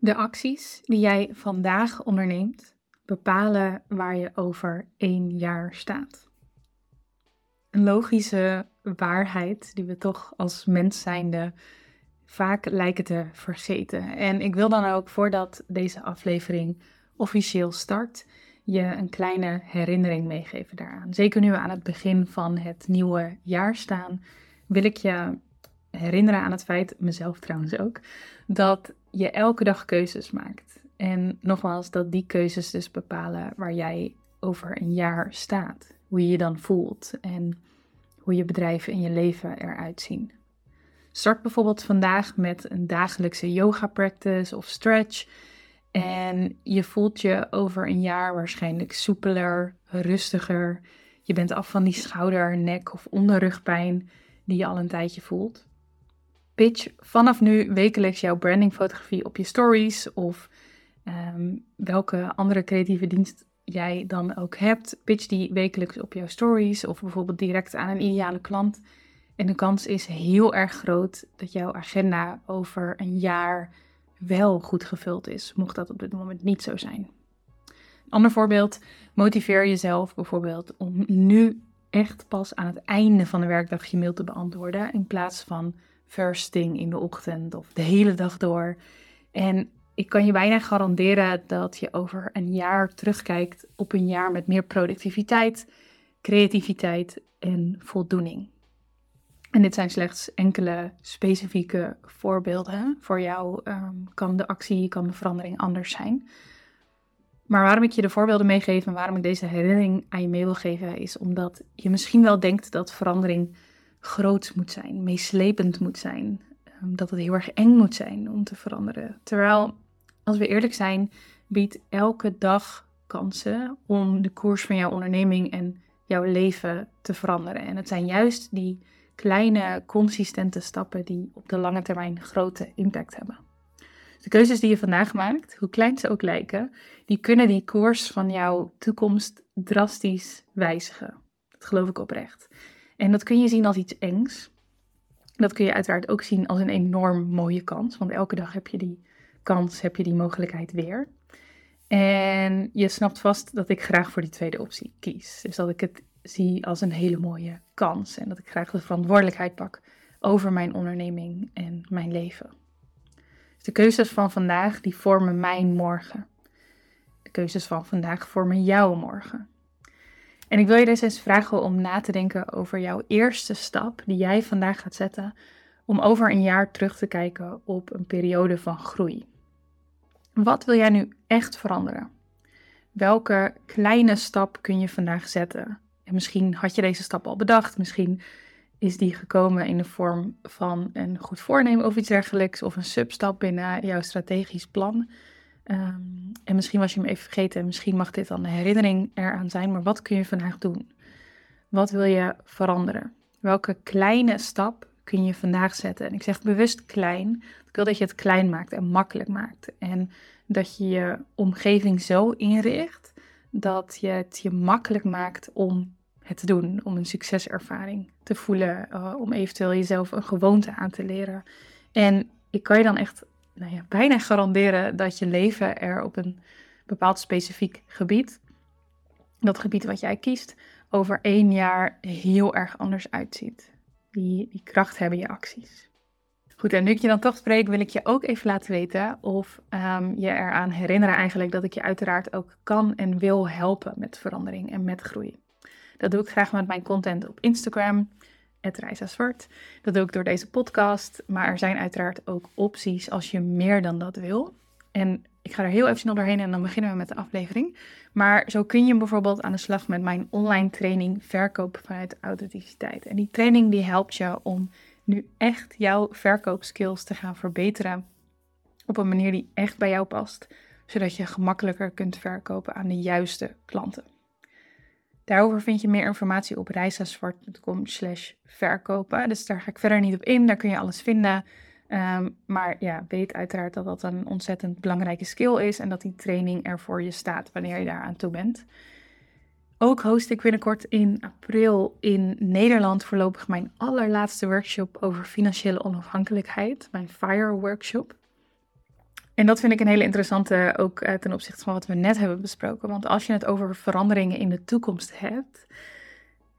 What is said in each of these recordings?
De acties die jij vandaag onderneemt bepalen waar je over één jaar staat. Een logische waarheid die we toch als mens zijnde vaak lijken te vergeten. En ik wil dan ook voordat deze aflevering officieel start, je een kleine herinnering meegeven daaraan. Zeker nu we aan het begin van het nieuwe jaar staan, wil ik je herinneren aan het feit, mezelf trouwens ook, dat je elke dag keuzes maakt. En nogmaals, dat die keuzes dus bepalen waar jij over een jaar staat. Hoe je je dan voelt en hoe je bedrijven en je leven eruit zien. Start bijvoorbeeld vandaag met een dagelijkse yoga practice of stretch. En je voelt je over een jaar waarschijnlijk soepeler, rustiger. Je bent af van die schouder, nek of onderrugpijn die je al een tijdje voelt. Pitch vanaf nu wekelijks jouw brandingfotografie op je stories of ehm, welke andere creatieve dienst jij dan ook hebt. Pitch die wekelijks op jouw stories of bijvoorbeeld direct aan een ideale klant. En de kans is heel erg groot dat jouw agenda over een jaar wel goed gevuld is, mocht dat op dit moment niet zo zijn. Een ander voorbeeld, motiveer jezelf bijvoorbeeld om nu echt pas aan het einde van de werkdag je mail te beantwoorden in plaats van first thing in de ochtend of de hele dag door. En ik kan je bijna garanderen dat je over een jaar terugkijkt op een jaar met meer productiviteit, creativiteit en voldoening. En dit zijn slechts enkele specifieke voorbeelden. Voor jou ehm, kan de actie, kan de verandering anders zijn. Maar waarom ik je de voorbeelden meegeef en waarom ik deze herinnering aan je mee wil geven, is omdat je misschien wel denkt dat verandering groot moet zijn, meeslepend moet zijn, ehm, dat het heel erg eng moet zijn om te veranderen. Terwijl, als we eerlijk zijn, biedt elke dag kansen om de koers van jouw onderneming en jouw leven te veranderen. En het zijn juist die kleine, consistente stappen die op de lange termijn grote impact hebben. De keuzes die je vandaag maakt, hoe klein ze ook lijken, die kunnen die koers van jouw toekomst drastisch wijzigen. Dat geloof ik oprecht. En dat kun je zien als iets engs. Dat kun je uiteraard ook zien als een enorm mooie kans, want elke dag heb je die kans, heb je die mogelijkheid weer. En je snapt vast dat ik graag voor die tweede optie kies. Dus dat ik het zie als een hele mooie kans en dat ik graag de verantwoordelijkheid pak over mijn onderneming en mijn leven. Dus de keuzes van vandaag die vormen mijn morgen. De keuzes van vandaag vormen jouw morgen. En ik wil je dus eens vragen om na te denken over jouw eerste stap die jij vandaag gaat zetten om over een jaar terug te kijken op een periode van groei. Wat wil jij nu echt veranderen? Welke kleine stap kun je vandaag zetten en misschien had je deze stap al bedacht, misschien is die gekomen in de vorm van een goed voornemen of iets dergelijks, of een substap binnen jouw strategisch plan. Ehm, en misschien was je hem even vergeten, misschien mag dit dan een herinnering eraan zijn, maar wat kun je vandaag doen? Wat wil je veranderen? Welke kleine stap kun je vandaag zetten? En ik zeg bewust klein. Ik wil dat je het klein maakt en makkelijk maakt. En dat je je omgeving zo inricht dat je het je makkelijk maakt om het te doen, om een succeservaring te voelen, uh, om eventueel jezelf een gewoonte aan te leren. En ik kan je dan echt nou ja, bijna garanderen dat je leven er op een bepaald specifiek gebied, dat gebied wat jij kiest, over één jaar heel erg anders uitziet. Die, die kracht hebben je acties. Goed, en nu ik je dan toch spreek, wil ik je ook even laten weten of um, je eraan herinneren eigenlijk dat ik je uiteraard ook kan en wil helpen met verandering en met groei. Dat doe ik graag met mijn content op Instagram, Zwart. Dat doe ik door deze podcast, maar er zijn uiteraard ook opties als je meer dan dat wil. En ik ga er heel even snel doorheen en dan beginnen we met de aflevering. Maar zo kun je bijvoorbeeld aan de slag met mijn online training Verkoop vanuit Authenticiteit. En die training die helpt je om nu echt jouw verkoopskills te gaan verbeteren op een manier die echt bij jou past, zodat je gemakkelijker kunt verkopen aan de juiste klanten. Daarover vind je meer informatie op reisazwart.com slash verkopen. Dus daar ga ik verder niet op in, daar kun je alles vinden. Ehm, maar ja, weet uiteraard dat dat een ontzettend belangrijke skill is en dat die training er voor je staat wanneer je daar aan toe bent. Ook host ik binnenkort in april in Nederland voorlopig mijn allerlaatste workshop over financiële onafhankelijkheid, mijn FIRE workshop. En dat vind ik een hele interessante ook uh, ten opzichte van wat we net hebben besproken. Want als je het over veranderingen in de toekomst hebt,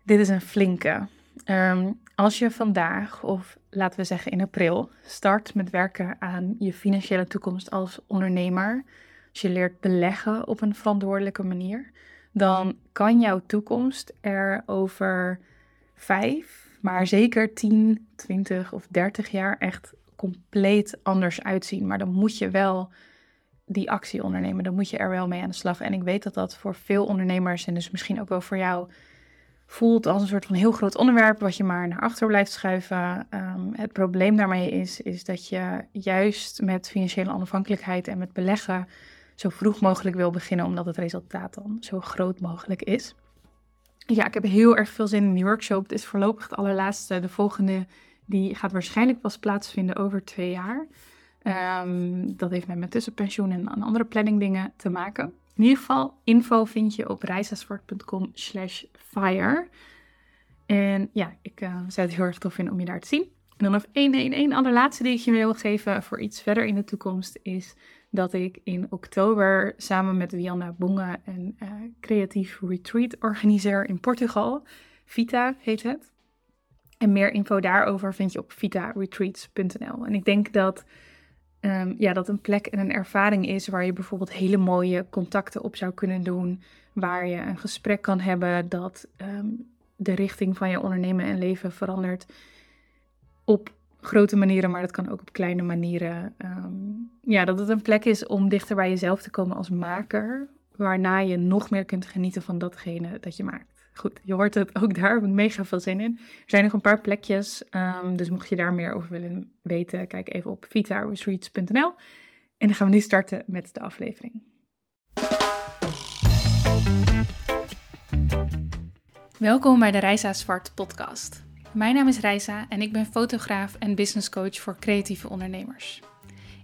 dit is een flinke. Um, als je vandaag, of laten we zeggen in april, start met werken aan je financiële toekomst als ondernemer, als je leert beleggen op een verantwoordelijke manier, dan kan jouw toekomst er over vijf, maar zeker 10, 20 of 30 jaar echt compleet anders uitzien. Maar dan moet je wel die actie ondernemen. Dan moet je er wel mee aan de slag. En ik weet dat dat voor veel ondernemers en dus misschien ook wel voor jou voelt als een soort van heel groot onderwerp wat je maar naar achter blijft schuiven. Um, het probleem daarmee is, is dat je juist met financiële onafhankelijkheid en met beleggen zo vroeg mogelijk wil beginnen, omdat het resultaat dan zo groot mogelijk is. Ja, ik heb heel erg veel zin in die workshop. Het is voorlopig het allerlaatste. De volgende die gaat waarschijnlijk pas plaatsvinden over twee jaar. Um, dat heeft met mijn tussenpensioen en andere planning dingen te maken. In ieder geval, info vind je op reisasfort.com slash fire. En ja, ik uh, zou het heel erg tof vinden om je daar te zien. En dan nog één, één, één allerlaatste die ik je wil geven voor iets verder in de toekomst is dat ik in oktober samen met Wianna Bonga een uh, creatief retreat organiseer in Portugal. Vita heet het. En meer info daarover vind je op vitaretreats.nl. En ik denk dat um, ja, dat een plek en een ervaring is waar je bijvoorbeeld hele mooie contacten op zou kunnen doen. Waar je een gesprek kan hebben dat um, de richting van je ondernemen en leven verandert. Op grote manieren, maar dat kan ook op kleine manieren. Um, ja, dat het een plek is om dichter bij jezelf te komen als maker. Waarna je nog meer kunt genieten van datgene dat je maakt goed, je hoort het ook daar, heb ik mega veel zin in. Er zijn nog een paar plekjes, um, dus mocht je daar meer over willen weten, kijk even op vitaretreats.nl. En dan gaan we nu starten met de aflevering. Welkom bij de Reisa Zwart podcast. Mijn naam is Reisa en ik ben fotograaf en business coach voor creatieve ondernemers.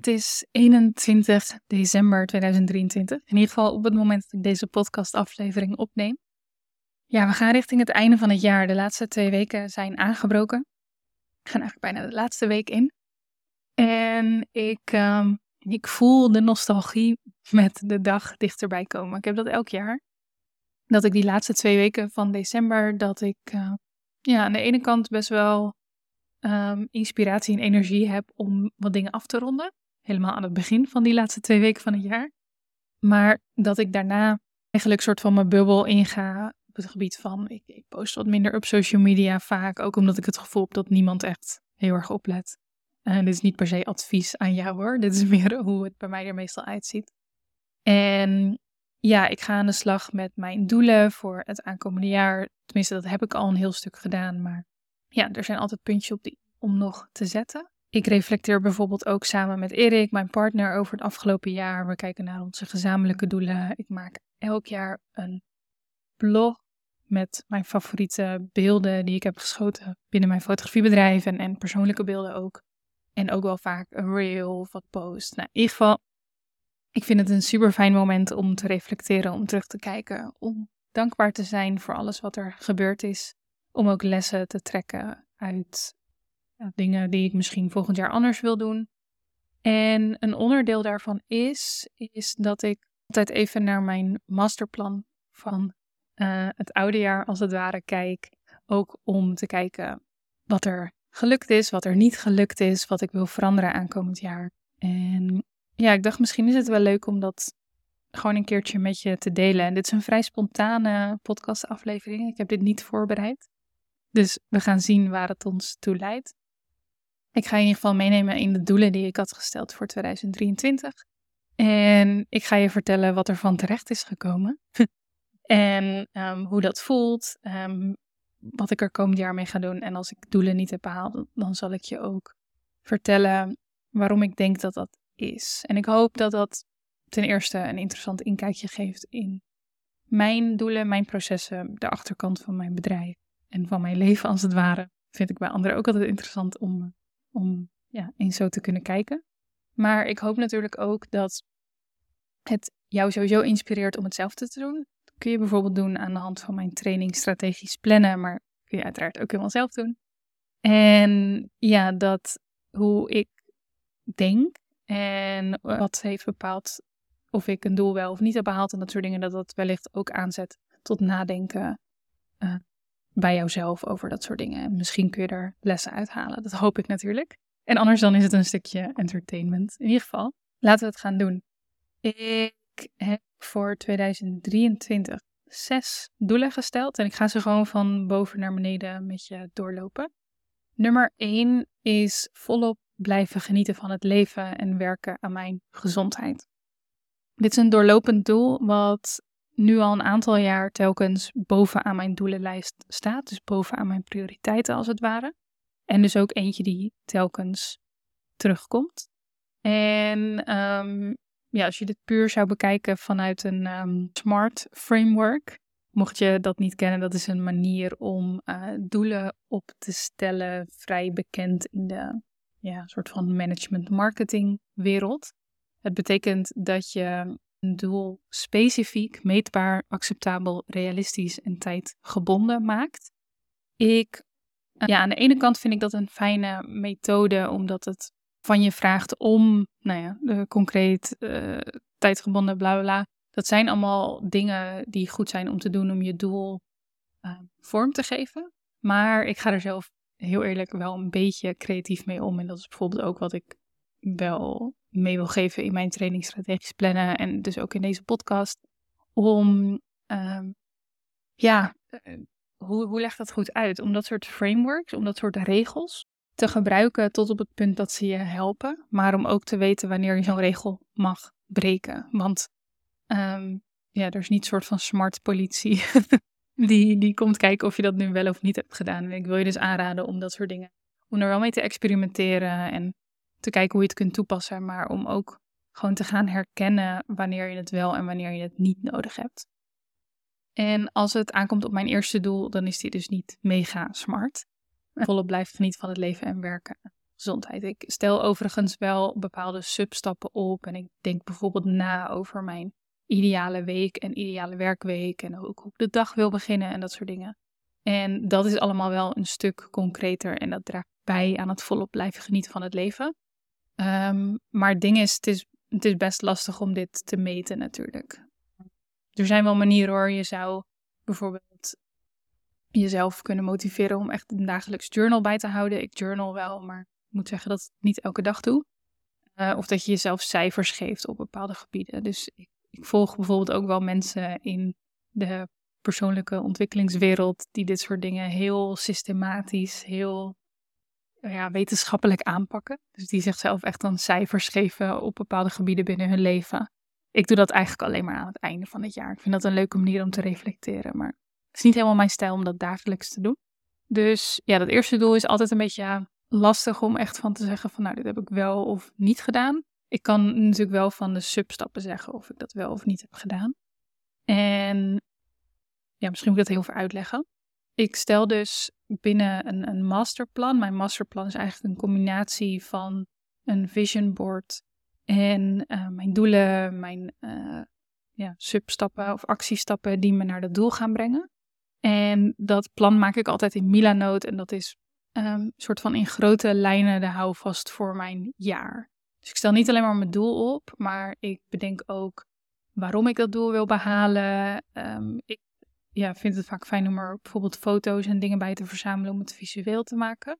Het is 21 december 2023. In ieder geval op het moment dat ik deze podcastaflevering opneem. Ja, we gaan richting het einde van het jaar. De laatste twee weken zijn aangebroken. We gaan eigenlijk bijna de laatste week in. En ik, um, ik voel de nostalgie met de dag dichterbij komen. Ik heb dat elk jaar. Dat ik die laatste twee weken van december, dat ik uh, ja, aan de ene kant best wel um, inspiratie en energie heb om wat dingen af te ronden helemaal aan het begin van die laatste twee weken van het jaar. Maar dat ik daarna eigenlijk soort van mijn bubbel inga op het gebied van ik, ik post wat minder op social media vaak. Ook omdat ik het gevoel heb dat niemand echt heel erg oplet. En dit is niet per se advies aan jou hoor. Dit is meer hoe het bij mij er meestal uitziet. En ja, ik ga aan de slag met mijn doelen voor het aankomende jaar. Tenminste, dat heb ik al een heel stuk gedaan. Maar ja, er zijn altijd puntjes op die om nog te zetten. Ik reflecteer bijvoorbeeld ook samen met Erik, mijn partner, over het afgelopen jaar. We kijken naar onze gezamenlijke doelen. Ik maak elk jaar een blog met mijn favoriete beelden die ik heb geschoten binnen mijn fotografiebedrijf en, persoonlijke beelden ook. En ook wel vaak een reel of wat post. Nou, in ieder geval, ik vind het een super fijn moment om te reflecteren, om terug te kijken, om dankbaar te zijn voor alles wat er gebeurd is. Om ook lessen te trekken uit dingen die ik misschien volgend jaar anders wil doen. En een onderdeel daarvan is, is dat ik altijd even naar mijn masterplan van uh, het oude jaar als het ware kijk. Ook om te kijken wat er gelukt is, wat er niet gelukt is, wat ik wil veranderen aankomend jaar. En ja, ik dacht misschien is het wel leuk om dat gewoon een keertje met je te delen. En dit is een vrij spontane podcastaflevering. Ik heb dit niet voorbereid. Dus we gaan zien waar het ons toe leidt. Ik ga je in ieder geval meenemen in de doelen die ik had gesteld voor 2023. En ik ga je vertellen wat er van terecht is gekomen. en um, hoe dat voelt. Um, wat ik er komend jaar mee ga doen. En als ik doelen niet heb behaald, dan zal ik je ook vertellen waarom ik denk dat dat is. En ik hoop dat dat ten eerste een interessant inkijkje geeft in mijn doelen, mijn processen, de achterkant van mijn bedrijf en van mijn leven als het ware. Vind ik bij anderen ook altijd interessant om, om ja, eens zo te kunnen kijken. Maar ik hoop natuurlijk ook dat het jou sowieso inspireert om hetzelfde te doen. Dat kun je bijvoorbeeld doen aan de hand van mijn training strategisch plannen, maar kun je uiteraard ook helemaal zelf doen. En ja, dat hoe ik denk en wat heeft bepaald of ik een doel wel of niet heb behaald en dat soort dingen, dat dat wellicht ook aanzet tot nadenken uh, bij jouzelf over dat soort dingen. En misschien kun je er lessen uithalen. Dat hoop ik natuurlijk. En anders dan is het een stukje entertainment. In ieder geval, laten we het gaan doen. Ik heb voor 2023 zes doelen gesteld en ik ga ze gewoon van boven naar beneden met je doorlopen. Nummer 1 is volop blijven genieten van het leven en werken aan mijn gezondheid. Dit is een doorlopend doel wat nu al een aantal jaar telkens bovenaan mijn doelenlijst staat. Dus bovenaan mijn prioriteiten als het ware. En dus ook eentje die telkens terugkomt. En um, ja, als je dit puur zou bekijken vanuit een um, SMART framework, mocht je dat niet kennen, dat is een manier om uh, doelen op te stellen, vrij bekend in de ja, soort van management marketing wereld. Het betekent dat je een doel specifiek, meetbaar, acceptabel, realistisch en tijdgebonden maakt. Ik, ja, aan de ene kant vind ik dat een fijne methode, omdat het van je vraagt om, nou ja, concreet, uh, tijdgebonden, bla bla. Dat zijn allemaal dingen die goed zijn om te doen om je doel uh, vorm te geven. Maar ik ga er zelf heel eerlijk wel een beetje creatief mee om. En dat is bijvoorbeeld ook wat ik wel mee wil geven in mijn training strategisch plannen en dus ook in deze podcast. Om, um, ja, eh, hoe, hoe legt dat goed uit? Om dat soort frameworks, om dat soort regels te gebruiken tot op het punt dat ze je helpen. Maar om ook te weten wanneer je zo'n regel mag breken. Want um, ja, er is niet een soort van smart politie die, die komt kijken of je dat nu wel of niet hebt gedaan. En ik wil je dus aanraden om dat soort dingen, om er wel mee te experimenteren en te kijken hoe je het kunt toepassen, maar om ook gewoon te gaan herkennen wanneer je het wel en wanneer je het niet nodig hebt. En als het aankomt op mijn eerste doel, dan is die dus niet mega smart. Volop blijft genieten van het leven en werken. Gezondheid. Ik stel overigens wel bepaalde substappen op en ik denk bijvoorbeeld na over mijn ideale week en ideale werkweek en ook hoe ik de dag wil beginnen en dat soort dingen. En dat is allemaal wel een stuk concreter en dat draagt bij aan het volop blijven genieten van het leven. Um, maar het ding is het, is, het is best lastig om dit te meten natuurlijk. Er zijn wel manieren hoor. Je zou bijvoorbeeld jezelf kunnen motiveren om echt een dagelijks journal bij te houden. Ik journal wel, maar ik moet zeggen dat ik niet elke dag doe. Uh, of dat je jezelf cijfers geeft op bepaalde gebieden. Dus ik, ik volg bijvoorbeeld ook wel mensen in de persoonlijke ontwikkelingswereld die dit soort dingen heel systematisch, heel ja, wetenschappelijk aanpakken. Dus die zichzelf echt dan cijfers geven op bepaalde gebieden binnen hun leven. Ik doe dat eigenlijk alleen maar aan het einde van het jaar. Ik vind dat een leuke manier om te reflecteren, maar het is niet helemaal mijn stijl om dat dagelijks te doen. Dus ja, dat eerste doel is altijd een beetje lastig om echt van te zeggen van nou, dit heb ik wel of niet gedaan. Ik kan natuurlijk wel van de substappen zeggen of ik dat wel of niet heb gedaan. En ja, misschien moet ik dat heel veel uitleggen. Ik stel dus binnen een, een masterplan. Mijn masterplan is eigenlijk een combinatie van een vision board en uh, mijn doelen, mijn uh, ja, substappen of actiestappen die me naar dat doel gaan brengen. En dat plan maak ik altijd in Milanote en dat is een um, soort van in grote lijnen de houvast voor mijn jaar. Dus ik stel niet alleen maar mijn doel op, maar ik bedenk ook waarom ik dat doel wil behalen. Um, ik ja, vind het vaak fijn om er bijvoorbeeld foto's en dingen bij te verzamelen om het visueel te maken.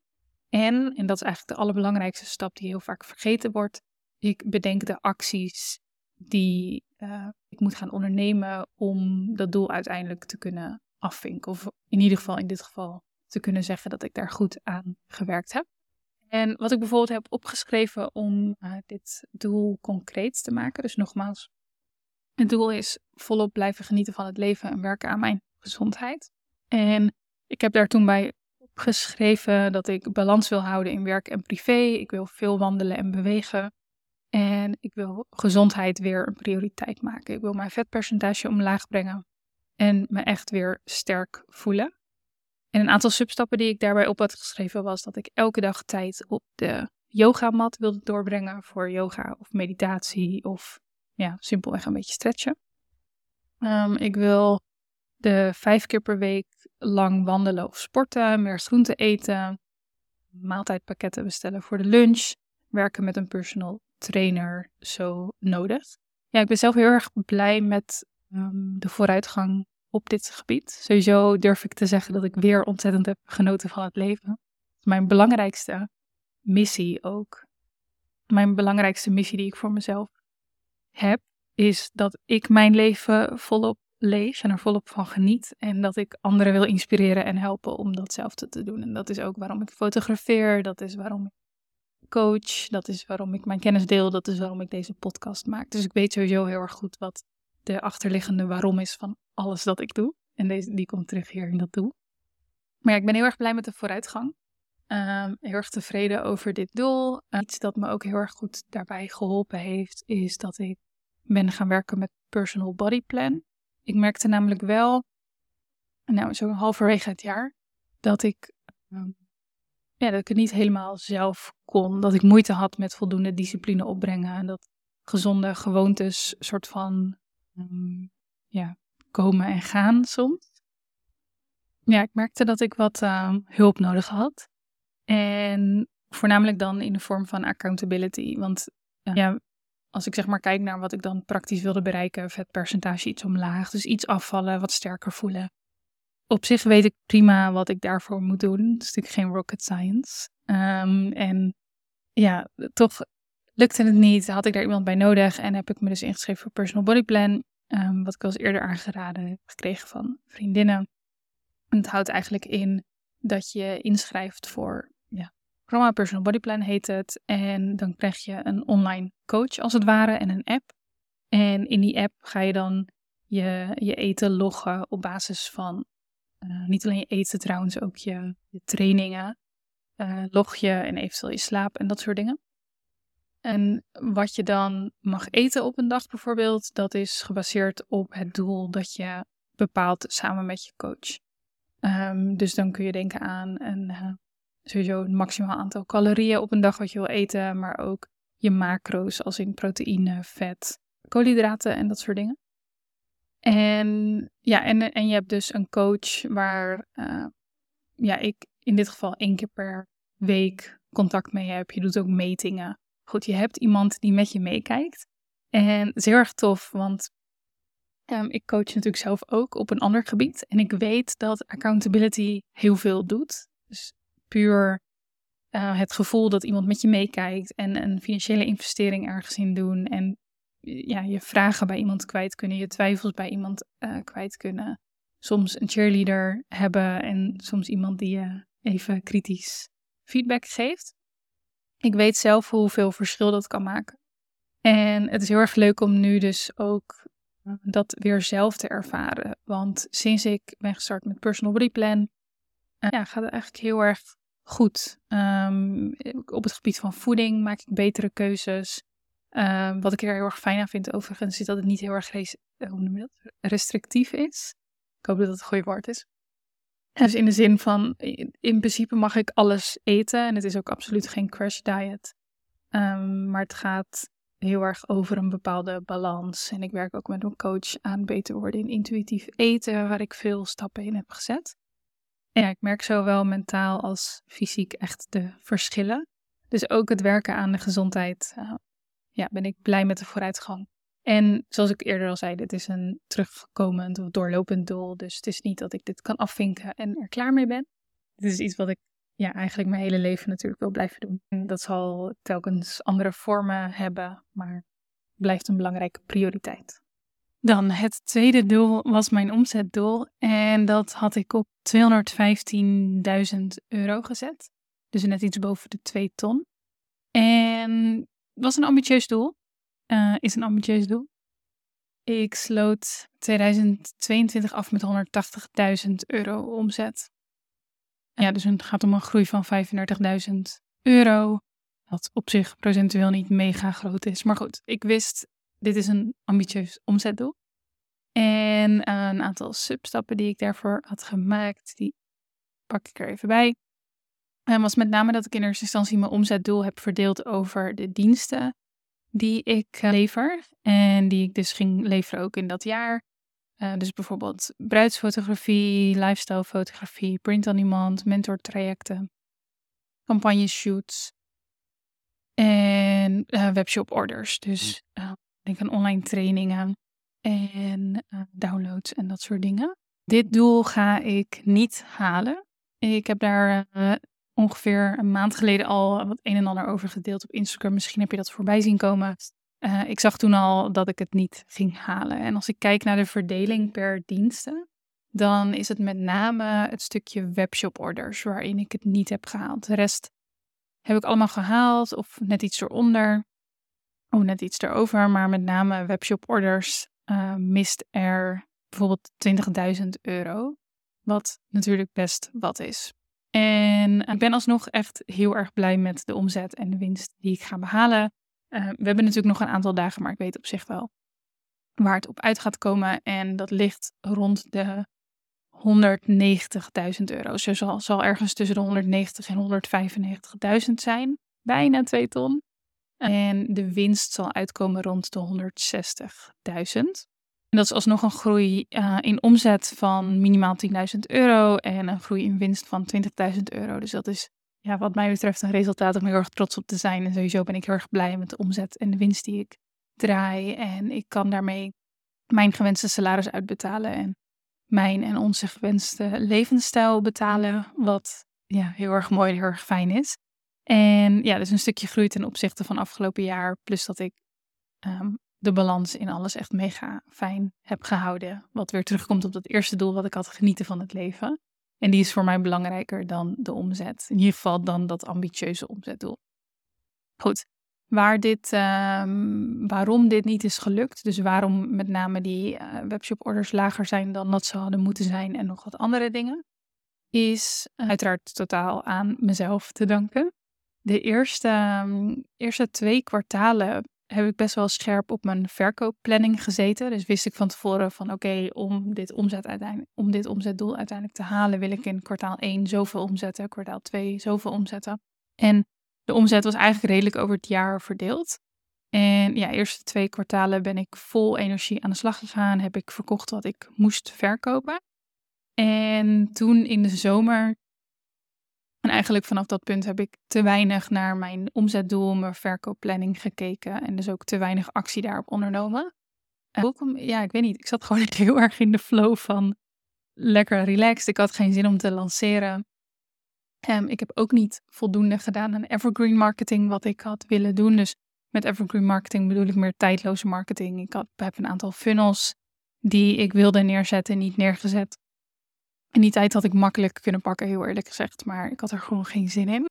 En, en dat is eigenlijk de allerbelangrijkste stap die heel vaak vergeten wordt, ik bedenk de acties die uh, ik moet gaan ondernemen om dat doel uiteindelijk te kunnen afvinken. Of in ieder geval in dit geval te kunnen zeggen dat ik daar goed aan gewerkt heb. En wat ik bijvoorbeeld heb opgeschreven om uh, dit doel concreet te maken. Dus nogmaals, het doel is volop blijven genieten van het leven en werken aan mijn gezondheid. En ik heb daar toen bij opgeschreven dat ik balans wil houden in werk en privé. Ik wil veel wandelen en bewegen. En ik wil gezondheid weer een prioriteit maken. Ik wil mijn vetpercentage omlaag brengen en me echt weer sterk voelen. En een aantal substappen die ik daarbij op had geschreven was dat ik elke dag tijd op de yogamat wilde doorbrengen voor yoga of meditatie of ja, simpelweg een beetje stretchen. Ehm, ik wil de vijf keer per week lang wandelen of sporten, meer groente eten, maaltijdpakketten bestellen voor de lunch, werken met een personal trainer zo nodig. Ja, ik ben zelf heel erg blij met ehm, de vooruitgang op dit gebied. Sowieso durf ik te zeggen dat ik weer ontzettend heb genoten van het leven. Mijn belangrijkste missie ook. Mijn belangrijkste missie die ik voor mezelf heb, is dat ik mijn leven volop leef en er volop van geniet. En dat ik anderen wil inspireren en helpen om datzelfde te doen. En dat is ook waarom ik fotografeer. Dat is waarom ik coach. Dat is waarom ik mijn kennis deel. Dat is waarom ik deze podcast maak. Dus ik weet sowieso heel erg goed wat de achterliggende waarom is van alles dat ik doe. En deze, die komt terug hier in dat doel. Maar ja, ik ben heel erg blij met de vooruitgang. Um, heel erg tevreden over dit doel. Iets dat me ook heel erg goed daarbij geholpen heeft, is dat ik ben gaan werken met Personal Body Plan. Ik merkte namelijk wel, nou zo halverwege het jaar, dat ik, um, ja, dat ik het niet helemaal zelf kon. Dat ik moeite had met voldoende discipline opbrengen. En dat gezonde gewoontes soort van um, ja, komen en gaan soms. Ja, ik merkte dat ik wat hulp nodig had. En voornamelijk dan in de vorm van accountability. Want ja, als ik zeg maar kijk naar wat ik dan praktisch wilde bereiken, vetpercentage iets omlaag, dus iets afvallen, wat sterker voelen. Op zich weet ik prima wat ik daarvoor moet doen. Het is natuurlijk geen rocket science. Um, en ja, toch lukte het niet. Had ik daar iemand bij nodig en heb ik me dus ingeschreven voor Personal Body Plan. Um, wat ik al eens eerder aangeraden heb gekregen van vriendinnen. En het houdt eigenlijk in dat je inschrijft voor Programma Personal Body Plan heet het. En dan krijg je een online coach als het ware en een app. En in die app ga je dan je, je eten loggen op basis van uh, niet alleen je eten trouwens, ook je, je trainingen. Uh, log je en eventueel je slaap en dat soort dingen. En wat je dan mag eten op een dag bijvoorbeeld, dat is gebaseerd op het doel dat je bepaalt samen met je coach. Um, dus dan kun je denken aan een uh, sowieso een maximaal aantal calorieën op een dag wat je wil eten, maar ook je macro's als in proteïne, vet, koolhydraten en dat soort dingen. En ja, en, en je hebt dus een coach waar uh, ja, ik in dit geval één keer per week contact mee heb. Je doet ook metingen. Goed, je hebt iemand die met je meekijkt. En het is heel erg tof, want um, ik coach natuurlijk zelf ook op een ander gebied. En ik weet dat accountability heel veel doet. Dus puur uh, het gevoel dat iemand met je meekijkt en een financiële investering ergens in doen. En ja, je vragen bij iemand kwijt kunnen, je twijfels bij iemand uh, kwijt kunnen. Soms een cheerleader hebben en soms iemand die je even kritisch feedback geeft. Ik weet zelf hoeveel verschil dat kan maken. En het is heel erg leuk om nu dus ook eh, dat weer zelf te ervaren. Want sinds ik ben gestart met Personal Body Plan, ja, gaat het eigenlijk heel erg goed. Um, op het gebied van voeding maak ik betere keuzes. Um, wat ik er heel erg fijn aan vind overigens, is dat het niet heel erg eh, restrictief is. Ik hoop dat dat het goede woord is. Dus in de zin van, in principe mag ik alles eten en het is ook absoluut geen crash diet. Um, maar het gaat heel erg over een bepaalde balans. En ik werk ook met een coach aan beter worden in intuïtief eten, waar ik veel stappen in heb gezet. Ja, ik merk zowel mentaal als fysiek echt de verschillen. Dus ook het werken aan de gezondheid, uh, ja, ben ik blij met de vooruitgang. En zoals ik eerder al zei, dit is een terugkomend of doorlopend doel. Dus het is niet dat ik dit kan afvinken en er klaar mee ben. Dit is iets wat ik ja, eigenlijk mijn hele leven natuurlijk wil blijven doen. En dat zal telkens andere vormen hebben, maar blijft een belangrijke prioriteit. Dan het tweede doel was mijn omzetdoel en dat had ik op 215.000 euro gezet. Dus net iets boven de 2 ton. En was een ambitieus doel. Uh, is een ambitieus doel. Ik sloot 2022 af met 180.000 euro omzet. Ja, dus het gaat om een groei van 35.000 euro. Wat op zich procentueel niet mega groot is. Maar goed, ik wist, dit is een ambitieus omzetdoel. En een aantal substappen die ik daarvoor had gemaakt, die pak ik er even bij. En was met name dat ik in eerste instantie mijn omzetdoel heb verdeeld over de diensten die ik eh, lever. En die ik dus ging leveren ook in dat jaar. Uh, dus bijvoorbeeld bruidsfotografie, lifestyle fotografie, print on demand, mentortrajecten, campagneshoots en uh, webshop orders. Dus uh, denk online trainingen en downloads en dat soort dingen. Dit doel ga ik niet halen. Ik heb daar ongeveer een maand geleden al wat een en ander over gedeeld op Instagram. Misschien heb je dat voorbij zien komen. Uh, ik zag toen al dat ik het niet ging halen. En als ik kijk naar de verdeling per diensten, dan is het met name het stukje webshop orders waarin ik het niet heb gehaald. De rest heb ik allemaal gehaald of net iets eronder of net iets erover. Maar met name webshop orders uh, mist er bijvoorbeeld 20.000 euro. Wat natuurlijk best wat is. En ik ben alsnog echt heel erg blij met de omzet en de winst die ik ga behalen. Uh, we hebben natuurlijk nog een aantal dagen, maar ik weet op zich wel waar het op uit gaat komen. En dat ligt rond de 190.000 euro. Dus zal, zal ergens tussen de 190 en 195.000 zijn. Bijna 2 ton. En de winst zal uitkomen rond de 160.000. En dat is alsnog een groei uh, in omzet van minimaal 10.000 euro en een groei in winst van 20.000 euro. Dus dat is ja, wat mij betreft een resultaat om heel erg trots op te zijn. En sowieso ben ik heel erg blij met de omzet en de winst die ik draai. En ik kan daarmee mijn gewenste salaris uitbetalen en mijn en onze gewenste levensstijl betalen. Wat ja, heel erg mooi en heel erg fijn is. En ja, dus een stukje groei ten opzichte van afgelopen jaar. Plus dat ik um, de balans in alles echt mega fijn heb gehouden. Wat weer terugkomt op dat eerste doel wat ik had, genieten van het leven. En die is voor mij belangrijker dan de omzet. In ieder geval dan dat ambitieuze omzetdoel. Goed, waar dit, um, waarom dit niet is gelukt, dus waarom met name die uh, webshop orders lager zijn dan dat ze hadden moeten zijn en nog wat andere dingen, is uiteraard totaal aan mezelf te danken. De eerste, um, eerste twee kwartalen heb ik best wel scherp op mijn verkoopplanning gezeten. Dus wist ik van tevoren van oké, om, dit om dit omzetdoel uiteindelijk te halen, wil ik in kwartaal 1 zoveel omzetten, kwartaal 2 zoveel omzetten. En de omzet was eigenlijk redelijk over het jaar verdeeld. En ja, eerste twee kwartalen ben ik vol energie aan de slag gegaan. Heb ik verkocht wat ik moest verkopen. En toen in de zomer en eigenlijk vanaf dat punt heb ik te weinig naar mijn omzetdoel, mijn verkoopplanning gekeken en dus ook te weinig actie daarop ondernomen. En ook om, ja, ik weet niet, ik zat gewoon heel erg in de flow van lekker relaxed. Ik had geen zin om te lanceren. Um, ik heb ook niet voldoende gedaan aan evergreen marketing wat ik had willen doen. Dus met evergreen marketing bedoel ik meer tijdloze marketing. Ik had, heb een aantal funnels die ik wilde neerzetten, niet neergezet. En die tijd had ik makkelijk kunnen pakken, heel eerlijk gezegd. Maar ik had er gewoon geen zin in.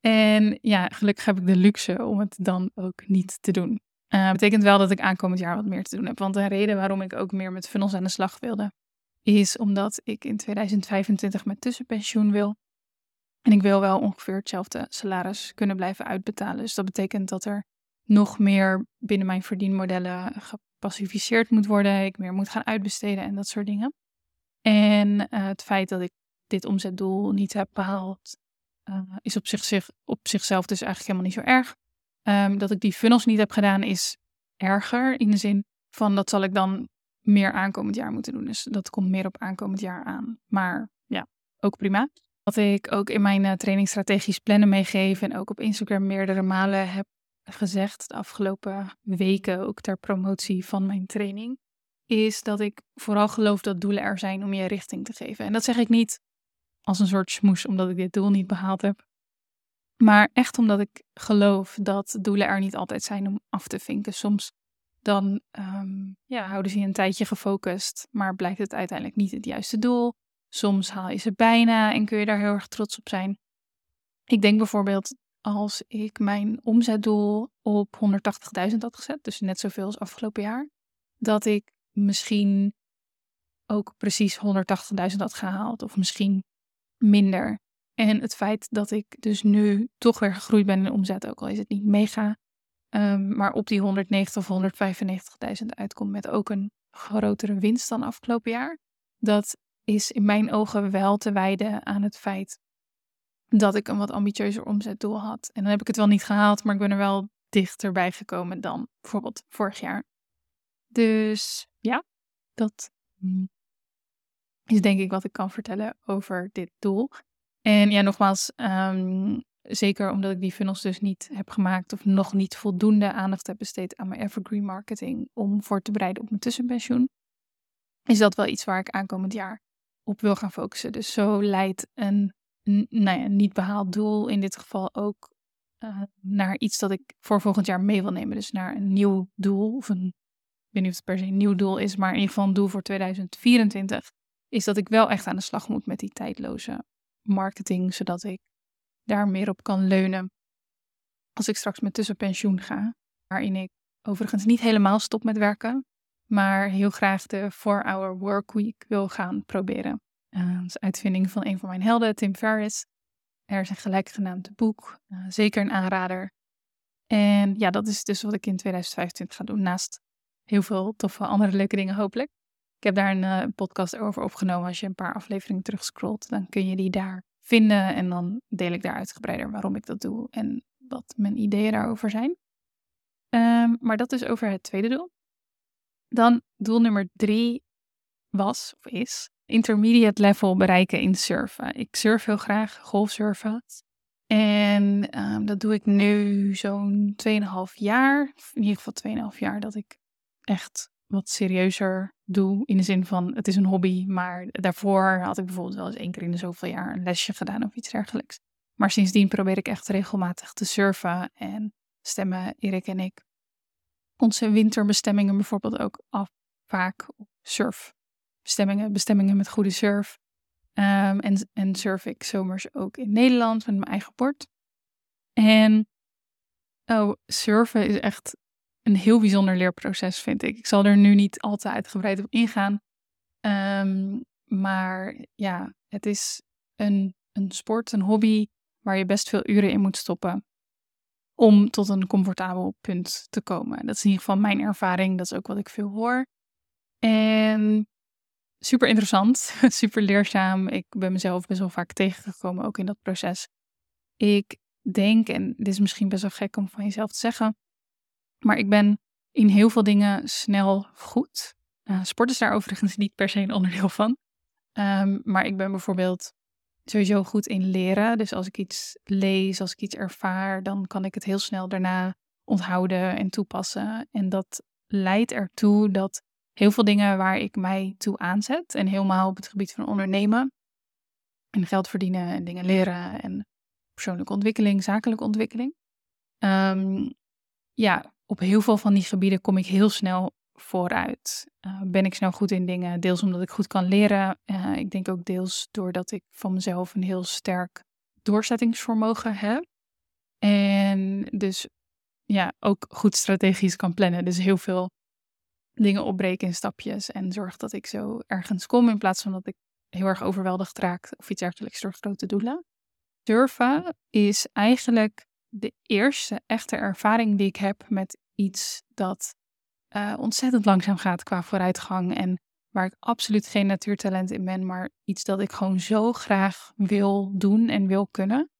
En ja, gelukkig heb ik de luxe om het dan ook niet te doen. Uh, betekent wel dat ik aankomend jaar wat meer te doen heb. Want de reden waarom ik ook meer met funnels aan de slag wilde, is omdat ik in 2025 met tussenpensioen wil. En ik wil wel ongeveer hetzelfde salaris kunnen blijven uitbetalen. Dus dat betekent dat er nog meer binnen mijn verdienmodellen gepassificeerd moet worden. Ik meer moet gaan uitbesteden en dat soort dingen. En uh, het feit dat ik dit omzetdoel niet heb behaald, uh, is op, op zichzelf dus eigenlijk helemaal niet zo erg. Um, dat ik die funnels niet heb gedaan is erger in de zin van dat zal ik dan meer aankomend jaar moeten doen. Dus dat komt meer op aankomend jaar aan. Maar ja, ook prima. Wat ik ook in mijn uh, training strategisch plannen meegeef en ook op Instagram meerdere malen heb gezegd de afgelopen weken, ook ter promotie van mijn training, is dat ik vooral geloof dat doelen er zijn om je richting te geven. En dat zeg ik niet als een soort smoes omdat ik dit doel niet behaald heb. Maar echt omdat ik geloof dat doelen er niet altijd zijn om af te vinken. Soms dan um, ja, houden ze je een tijdje gefocust, maar blijkt het uiteindelijk niet het juiste doel. Soms haal je ze bijna en kun je daar heel erg trots op zijn. Ik denk bijvoorbeeld als ik mijn omzetdoel op 180.000 had gezet, dus net zoveel als afgelopen jaar, dat ik misschien ook precies 180.000 had gehaald of misschien minder. En het feit dat ik dus nu toch weer gegroeid ben in omzet, ook al is het niet mega, um, maar op die 190 of 195.000 uitkomt met ook een grotere winst dan afgelopen jaar. Dat is in mijn ogen wel te wijden aan het feit dat ik een wat ambitieuzer omzetdoel had. En dan heb ik het wel niet gehaald, maar ik ben er wel dichterbij gekomen dan bijvoorbeeld vorig jaar. Dus ja, dat mm, is denk ik wat ik kan vertellen over dit doel. En ja, nogmaals, ehm, zeker omdat ik die funnels dus niet heb gemaakt of nog niet voldoende aandacht heb besteed aan mijn evergreen marketing om voor te bereiden op mijn tussenpensioen, is dat wel iets waar ik aankomend jaar op wil gaan focussen. Dus zo leidt een nou ja, niet behaald doel in dit geval ook uh, naar iets dat ik voor volgend jaar mee wil nemen. Dus naar een nieuw doel, of een, weet niet of het per se een nieuw doel is, maar in ieder geval een doel voor 2024, is dat ik wel echt aan de slag moet met die tijdloze marketing, zodat ik daar meer op kan leunen als ik straks met tussenpensioen ga, waarin ik overigens niet helemaal stop met werken, maar heel graag de 4-hour workweek wil gaan proberen. Uh, dat is uitvinding van een van mijn helden, Tim Ferriss. Er is een gelijkgenaamd boek, uh, zeker een aanrader. En ja, dat is dus wat ik in 2025 ga doen, naast heel veel toffe andere leuke dingen hopelijk. Ik heb daar een uh, podcast over opgenomen. Als je een paar afleveringen terugscrollt, dan kun je die daar vinden. En dan deel ik daar uitgebreider waarom ik dat doe en wat mijn ideeën daarover zijn. Um, maar dat is over het tweede doel. Dan doel nummer drie was of is intermediate level bereiken in surfen. Ik surf heel graag, golfsurfen. En um, dat doe ik nu zo'n 2,5 jaar. In ieder geval 2,5 jaar dat ik echt wat serieuzer doe. In de zin van, het is een hobby. Maar daarvoor had ik bijvoorbeeld wel eens één keer in de zoveel jaar een lesje gedaan of iets dergelijks. Maar sindsdien probeer ik echt regelmatig te surfen. En stemmen Erik en ik onze winterbestemmingen bijvoorbeeld ook af. Vaak op surfbestemmingen, bestemmingen met goede surf. Um, en, en surf ik zomers ook in Nederland met mijn eigen bord. En oh, surfen is echt een heel bijzonder leerproces, vind ik. Ik zal er nu niet al te uitgebreid op ingaan. Um, maar ja, het is een, een sport, een hobby waar je best veel uren in moet stoppen om tot een comfortabel punt te komen. Dat is in ieder geval mijn ervaring. Dat is ook wat ik veel hoor. En super interessant, super leerzaam. Ik ben mezelf best wel vaak tegengekomen, ook in dat proces. Ik denk, en dit is misschien best wel gek om van jezelf te zeggen, maar ik ben in heel veel dingen snel goed. Uh, sport is daar overigens niet per se een onderdeel van. Um, maar ik ben bijvoorbeeld sowieso goed in leren. Dus als ik iets lees, als ik iets ervaar, dan kan ik het heel snel daarna onthouden en toepassen. En dat leidt ertoe dat heel veel dingen waar ik mij toe aanzet, en helemaal op het gebied van ondernemen en geld verdienen en dingen leren en persoonlijke ontwikkeling, zakelijke ontwikkeling. Um, ja, op heel veel van die gebieden kom ik heel snel vooruit. Uh, ben ik snel goed in dingen, deels omdat ik goed kan leren. Uh, ik denk ook deels doordat ik van mezelf een heel sterk doorzettingsvermogen heb. En dus ja, ook goed strategisch kan plannen. Dus heel veel dingen opbreken in stapjes en zorg dat ik zo ergens kom in plaats van dat ik heel erg overweldigd raak of iets dergelijks door grote doelen. Surfen is eigenlijk de eerste echte ervaring die ik heb met iets dat uh, ontzettend langzaam gaat qua vooruitgang. En waar ik absoluut geen natuurtalent in ben, maar iets dat ik gewoon zo graag wil doen en wil kunnen.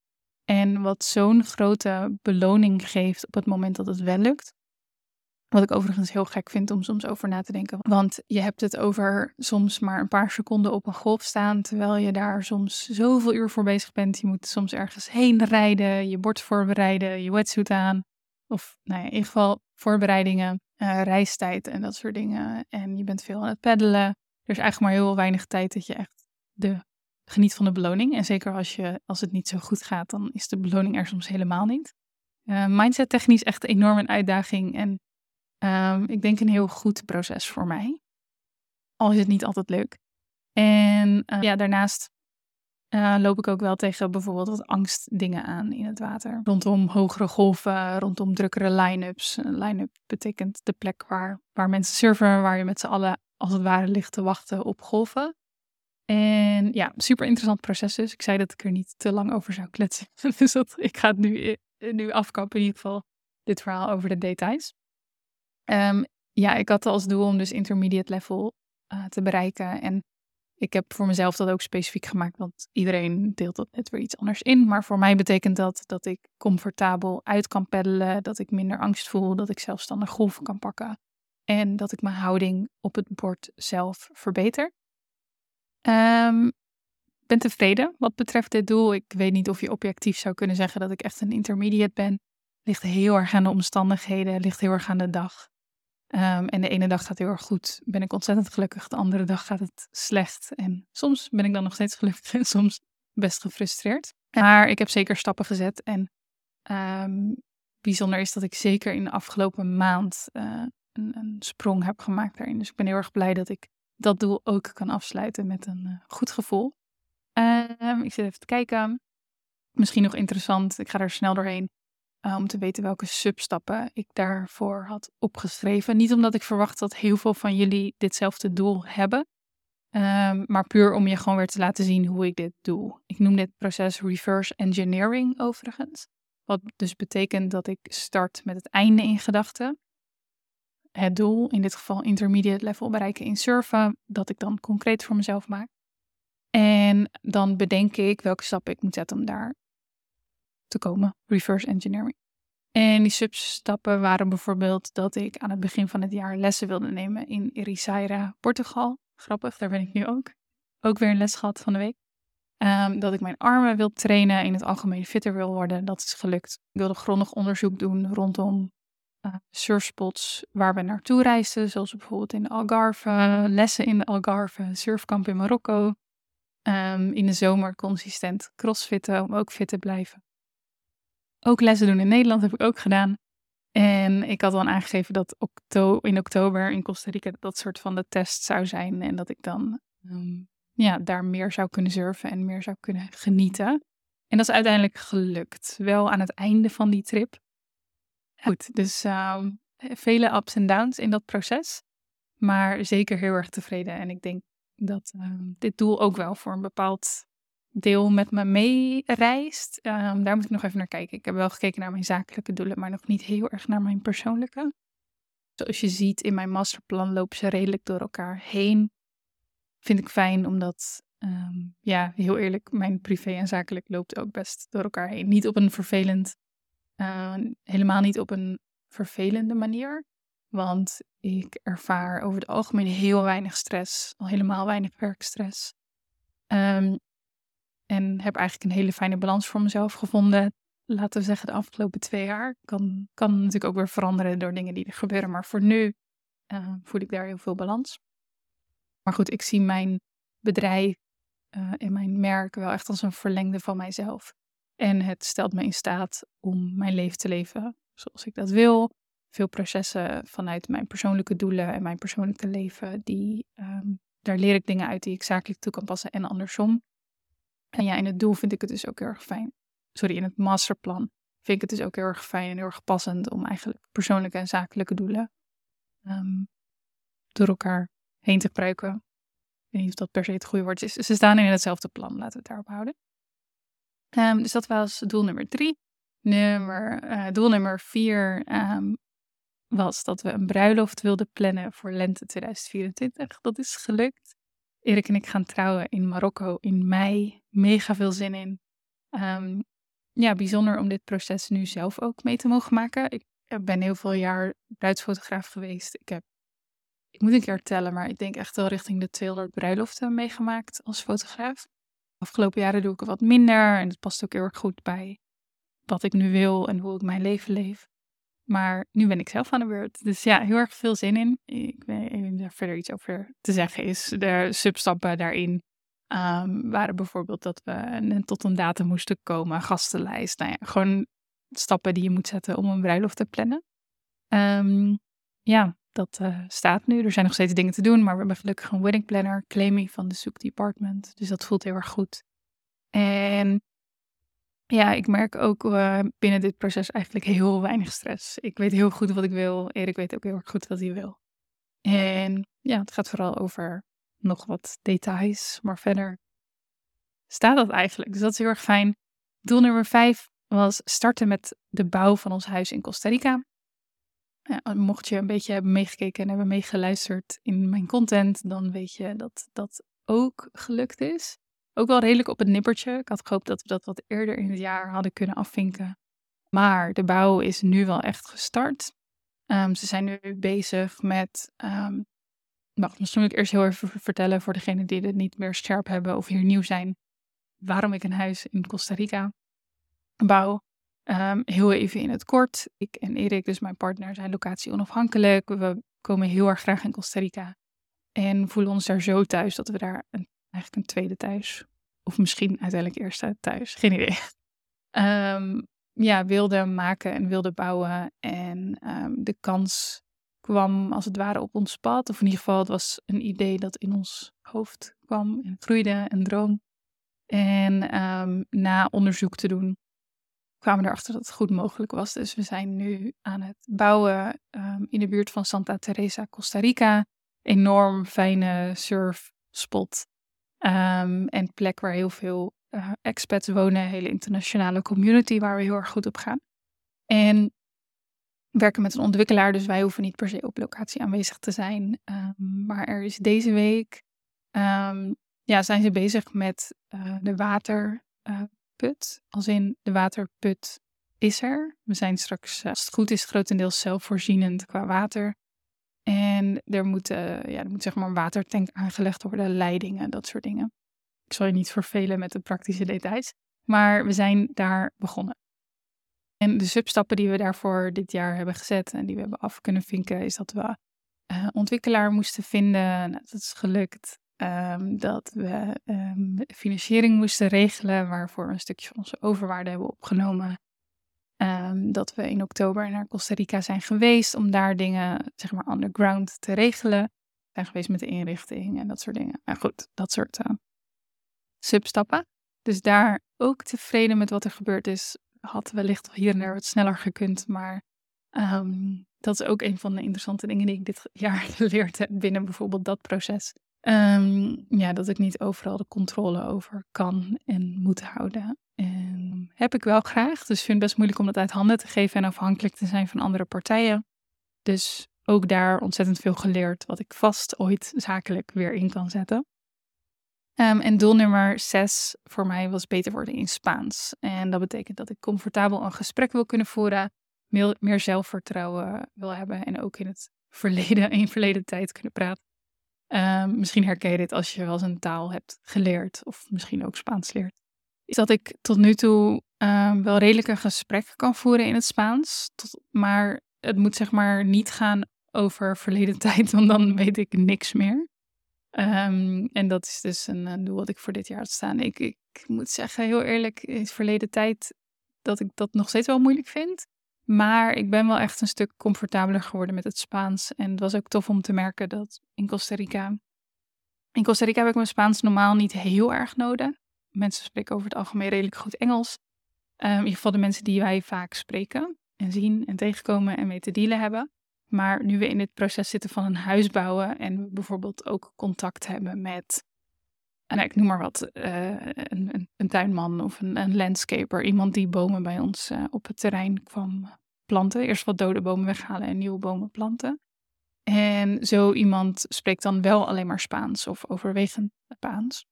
En wat zo'n grote beloning geeft op het moment dat het wel lukt. Wat ik overigens heel gek vind om soms over na te denken. Want je hebt het over soms maar een paar seconden op een golf staan. Terwijl je daar soms zoveel uur voor bezig bent. Je moet soms ergens heen rijden, je bord voorbereiden, je wetsuit aan. Of nou ja, in ieder geval voorbereidingen, uh, reistijd en dat soort dingen. En je bent veel aan het peddelen. Er is eigenlijk maar heel weinig tijd dat je echt de, geniet van de beloning. En zeker als, je, als het niet zo goed gaat, dan is de beloning er soms helemaal niet. Uh, mindset technisch echt enorm een uitdaging. En um, ik denk een heel goed proces voor mij. Al is het niet altijd leuk. En uh, ja, daarnaast uh, loop ik ook wel tegen bijvoorbeeld wat angstdingen aan in het water. Rondom hogere golven, rondom drukkere line-ups. line-up betekent de plek waar, waar mensen surfen, waar je met z'n allen als het ware ligt te wachten op golven. En ja, super interessant proces dus. Ik zei dat ik er niet te lang over zou kletsen. dus dat, ik ga het nu, eh, nu afkappen in ieder geval, dit verhaal over de details. Um, ja, ik had als doel om dus intermediate level uh, te bereiken. En ik heb voor mezelf dat ook specifiek gemaakt, want iedereen deelt dat net weer iets anders in. Maar voor mij betekent dat dat ik comfortabel uit kan peddelen, dat ik minder angst voel, dat ik zelfstandig golven kan pakken en dat ik mijn houding op het bord zelf verbeter. Um, ben tevreden wat betreft dit doel. Ik weet niet of je objectief zou kunnen zeggen dat ik echt een intermediate ben. Ligt heel erg aan de omstandigheden, ligt heel erg aan de dag. Um, en de ene dag gaat heel erg goed, ben ik ontzettend gelukkig. De andere dag gaat het slecht. En soms ben ik dan nog steeds gelukkig en soms best gefrustreerd. Maar ik heb zeker stappen gezet. En um, bijzonder is dat ik zeker in de afgelopen maand uh, een, een, sprong heb gemaakt daarin. Dus ik ben heel erg blij dat ik dat doel ook kan afsluiten met een uh, goed gevoel. Um, ik zit even te kijken. Misschien nog interessant, ik ga er snel doorheen. Uh, om te weten welke substappen ik daarvoor had opgeschreven. Niet omdat ik verwacht dat heel veel van jullie ditzelfde doel hebben. Um, maar puur om je gewoon weer te laten zien hoe ik dit doe. Ik noem dit proces reverse engineering overigens. Wat dus betekent dat ik start met het einde in gedachten het doel, in dit geval intermediate level bereiken in surfen, dat ik dan concreet voor mezelf maak. En dan bedenk ik welke stappen ik moet zetten om daar te komen. Reverse engineering. En die substappen waren bijvoorbeeld dat ik aan het begin van het jaar lessen wilde nemen in Ericeira, Portugal. Grappig, daar ben ik nu ook. Ook weer een les gehad van de week. Um, dat ik mijn armen wil trainen, in het algemeen fitter wil worden. Dat is gelukt. Ik wilde grondig onderzoek doen rondom uh, surfspots waar we naartoe reisden, zoals bijvoorbeeld in de Algarve, lessen in de Algarve, surfkamp in Marokko. Um, in de zomer consistent crossfitten om ook fit te blijven. Ook lessen doen in Nederland heb ik ook gedaan. En ik had dan aangegeven dat in oktober in Costa Rica dat soort van de test zou zijn. En dat ik dan um, ja, daar meer zou kunnen surfen en meer zou kunnen genieten. En dat is uiteindelijk gelukt. Wel aan het einde van die trip. Goed, dus um, vele ups en downs in dat proces. Maar zeker heel erg tevreden. En ik denk dat um, dit doel ook wel voor een bepaald deel met me meereist. Um, daar moet ik nog even naar kijken. Ik heb wel gekeken naar mijn zakelijke doelen, maar nog niet heel erg naar mijn persoonlijke. Zoals je ziet in mijn masterplan lopen ze redelijk door elkaar heen. Vind ik fijn, omdat, um, ja, heel eerlijk, mijn privé en zakelijk loopt ook best door elkaar heen. Niet op een vervelend uh, helemaal niet op een vervelende manier. Want ik ervaar over het algemeen heel weinig stress, al helemaal weinig werkstress. Um, en heb eigenlijk een hele fijne balans voor mezelf gevonden. Laten we zeggen de afgelopen twee jaar. Kan, kan natuurlijk ook weer veranderen door dingen die er gebeuren. Maar voor nu uh, voel ik daar heel veel balans. Maar goed, ik zie mijn bedrijf uh, en mijn merk wel echt als een verlengde van mijzelf. En het stelt me in staat om mijn leven te leven zoals ik dat wil. Veel processen vanuit mijn persoonlijke doelen en mijn persoonlijke leven, die, um, daar leer ik dingen uit die ik zakelijk toe kan passen en andersom. En ja, in het doel vind ik het dus ook heel erg fijn. Sorry, in het masterplan vind ik het dus ook heel erg fijn en heel erg passend om eigenlijk persoonlijke en zakelijke doelen um, door elkaar heen te gebruiken. Ik weet niet of dat per se het goede woord is. Ze staan in hetzelfde plan, laten we het daarop houden. Um, dus dat was doel nummer drie. Nummer, uh, doel nummer vier um, was dat we een bruiloft wilden plannen voor lente 2024. Dat is gelukt. Erik en ik gaan trouwen in Marokko in mei. Mega veel zin in. Um, ja, bijzonder om dit proces nu zelf ook mee te mogen maken. Ik ben heel veel jaar bruidsfotograaf geweest. Ik heb, ik moet een keer tellen, maar ik denk echt wel richting de 200 bruiloften meegemaakt als fotograaf. Afgelopen jaren doe ik wat minder en het past ook heel erg goed bij wat ik nu wil en hoe ik mijn leven leef. Maar nu ben ik zelf aan de beurt. Dus ja, heel erg veel zin in. Ik weet niet of verder iets over te zeggen is. De substappen daarin um, waren bijvoorbeeld dat we tot een datum moesten komen, gastenlijst. Nou ja, gewoon stappen die je moet zetten om een bruiloft te plannen. Um, ja, dat uh, staat nu. Er zijn nog steeds dingen te doen, maar we hebben gelukkig een wedding planner, Claimy van de Soek Department. Dus dat voelt heel erg goed. En ja, ik merk ook uh, binnen dit proces eigenlijk heel weinig stress. Ik weet heel goed wat ik wil. Erik weet ook heel erg goed wat hij wil. En ja, het gaat vooral over nog wat details, maar verder staat dat eigenlijk. Dus dat is heel erg fijn. Doel nummer vijf was starten met de bouw van ons huis in Costa Rica. Mocht je een beetje hebben meegekeken en hebben meegeluisterd in mijn content, dan weet je dat dat ook gelukt is. Ook wel redelijk op het nippertje. Ik had gehoopt dat we dat wat eerder in het jaar hadden kunnen afvinken. Maar de bouw is nu wel echt gestart. Ehm, ze zijn nu bezig met. Um, wacht, misschien moet ik eerst heel even vertellen voor degenen die het niet meer scherp hebben of hier nieuw zijn. Waarom ik een huis in Costa Rica bouw. Um, heel even in het kort. Ik en Erik, dus mijn partner, zijn locatie onafhankelijk. We komen heel erg graag in Costa Rica. En voelen ons daar zo thuis dat we daar een, eigenlijk een tweede thuis. Of misschien uiteindelijk eerste thuis. Geen idee. Um, ja, wilden maken en wilden bouwen. En um, de kans kwam als het ware op ons pad. Of in ieder geval, het was een idee dat in ons hoofd kwam en groeide, een droom. En um, na onderzoek te doen, kwamen we erachter dat het goed mogelijk was. Dus we zijn nu aan het bouwen in de buurt van Santa Teresa, Costa Rica. Enorm fijne surfspot. Um, en plek waar heel veel uh, expats wonen, hele internationale community waar we heel erg goed op gaan. En werken met een ontwikkelaar, dus wij hoeven niet per se op locatie aanwezig te zijn. Um, maar er is deze week, um, ja, zijn ze bezig met uh, de waterput. als in de waterput is er. We zijn straks, als het goed is, grotendeels zelfvoorzienend qua water. En er moet, ja, er moet zeg maar een watertank aangelegd worden, leidingen, dat soort dingen. Ik zal je niet vervelen met de praktische details, maar we zijn daar begonnen. En de substappen die we daarvoor dit jaar hebben gezet en die we hebben af kunnen vinken, is dat we uh, ontwikkelaar moesten vinden. Nou, dat is gelukt. Um, dat we um, financiering moesten regelen, waarvoor we een stukje van onze overwaarde hebben opgenomen. Um, dat we in oktober naar Costa Rica zijn geweest om daar dingen, zeg maar, underground te regelen. We zijn geweest met de inrichting en dat soort dingen. Nou goed, dat soort uh, substappen. Dus daar ook tevreden met wat er gebeurd is. Had wellicht hier en daar wat sneller gekund. Maar um, dat is ook een van de interessante dingen die ik dit jaar geleerd heb binnen bijvoorbeeld dat proces. Um, ja, dat ik niet overal de controle over kan en moet houden. En heb ik wel graag. Dus ik vind het best moeilijk om dat uit handen te geven en afhankelijk te zijn van andere partijen. Dus ook daar ontzettend veel geleerd, wat ik vast ooit zakelijk weer in kan zetten. Um, en doel nummer zes voor mij was beter worden in Spaans. En dat betekent dat ik comfortabel een gesprek wil kunnen voeren, meer, meer zelfvertrouwen wil hebben en ook in het verleden, in verleden tijd kunnen praten. Um, misschien herken je dit als je wel eens een taal hebt geleerd of misschien ook Spaans leert. Is dat ik tot nu toe um, wel redelijke gesprekken kan voeren in het Spaans, tot, maar het moet zeg maar niet gaan over verleden tijd, want dan weet ik niks meer. Um, en dat is dus een, doel wat ik voor dit jaar had staan. Ik, ik moet zeggen, heel eerlijk, in verleden tijd dat ik dat nog steeds wel moeilijk vind. Maar ik ben wel echt een stuk comfortabeler geworden met het Spaans. En het was ook tof om te merken dat in Costa Rica. In Costa Rica heb ik mijn Spaans normaal niet heel erg nodig. Mensen spreken over het algemeen redelijk goed Engels. Um, in ieder geval de mensen die wij vaak spreken en zien en tegenkomen en mee te dealen hebben. Maar nu we in het proces zitten van een huis bouwen en we bijvoorbeeld ook contact hebben met, en ik noem maar wat, uh, een, een, tuinman of een, landscaper, iemand die bomen bij ons uh, op het terrein kwam planten. Eerst wat dode bomen weghalen en nieuwe bomen planten. En zo iemand spreekt dan wel alleen maar Spaans of overwegend Spaans.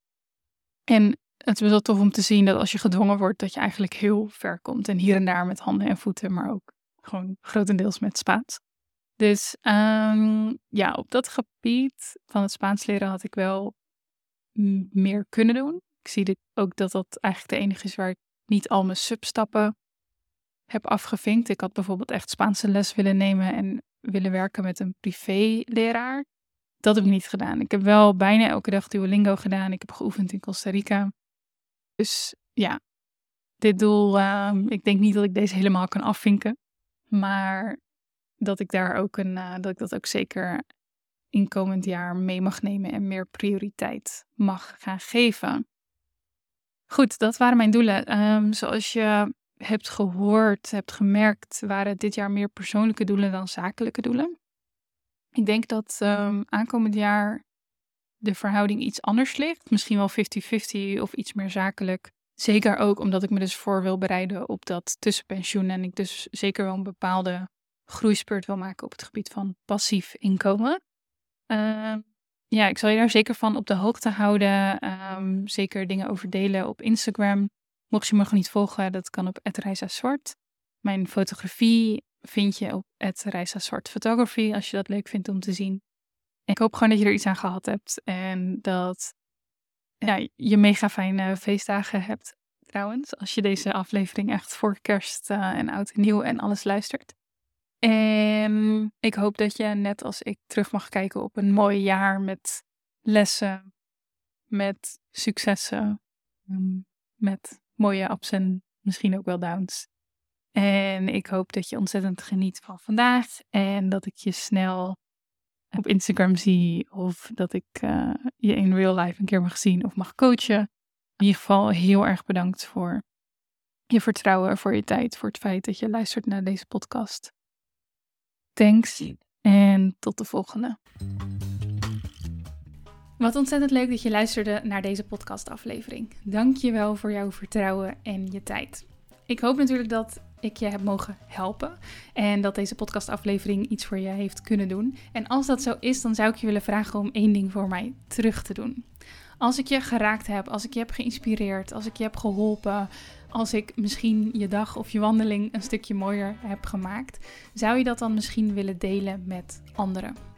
En het is wel tof om te zien dat als je gedwongen wordt, dat je eigenlijk heel ver komt. En hier en daar met handen en voeten, maar ook gewoon grotendeels met Spaans. Dus um, ja, op dat gebied van het Spaans leren had ik wel meer kunnen doen. Ik zie dit ook dat dat eigenlijk de enige is waar ik niet al mijn substappen heb afgevinkt. Ik had bijvoorbeeld echt Spaanse les willen nemen en willen werken met een privé-leraar. Dat heb ik niet gedaan. Ik heb wel bijna elke dag Duolingo gedaan. Ik heb geoefend in Costa Rica. Dus ja, dit doel, uh, ik denk niet dat ik deze helemaal kan afvinken. Maar dat ik daar ook een, uh, dat ik dat ook zeker in komend jaar mee mag nemen en meer prioriteit mag gaan geven. Goed, dat waren mijn doelen. Um, zoals je hebt gehoord, hebt gemerkt, waren dit jaar meer persoonlijke doelen dan zakelijke doelen. Ik denk dat um, aankomend jaar de verhouding iets anders ligt. Misschien wel 50-50 of iets meer zakelijk. Zeker ook omdat ik me dus voor wil bereiden op dat tussenpensioen. En ik dus zeker wel een bepaalde groeispurt wil maken op het gebied van passief inkomen. Ehm, ja, ik zal je daar zeker van op de hoogte houden. Ehm, zeker dingen over delen op Instagram. Mocht je me nog niet volgen, dat kan op Zwart. Mijn fotografie vind je op Zwart Photography, als je dat leuk vindt om te zien. ik hoop gewoon dat je er iets aan gehad hebt en dat ja, je mega fijne feestdagen hebt trouwens. Als je deze aflevering echt voor kerst uh, en oud en nieuw en alles luistert. En ik hoop dat je net als ik terug mag kijken op een mooi jaar met lessen, met successen, ehm, met mooie ups en misschien ook wel downs. En ik hoop dat je ontzettend geniet van vandaag en dat ik je snel op Instagram zie of dat ik uh, je in real life een keer mag zien of mag coachen. In ieder geval heel erg bedankt voor je vertrouwen, voor je tijd, voor het feit dat je luistert naar deze podcast. Thanks en tot de volgende. Wat ontzettend leuk dat je luisterde naar deze podcastaflevering. Dank je wel voor jouw vertrouwen en je tijd. Ik hoop natuurlijk dat ik je heb mogen helpen en dat deze podcastaflevering iets voor je heeft kunnen doen. En als dat zo is, dan zou ik je willen vragen om één ding voor mij terug te doen. Als ik je geraakt heb, als ik je heb geïnspireerd, als ik je heb geholpen, als ik misschien je dag of je wandeling een stukje mooier heb gemaakt, zou je dat dan misschien willen delen met anderen?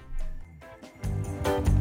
Música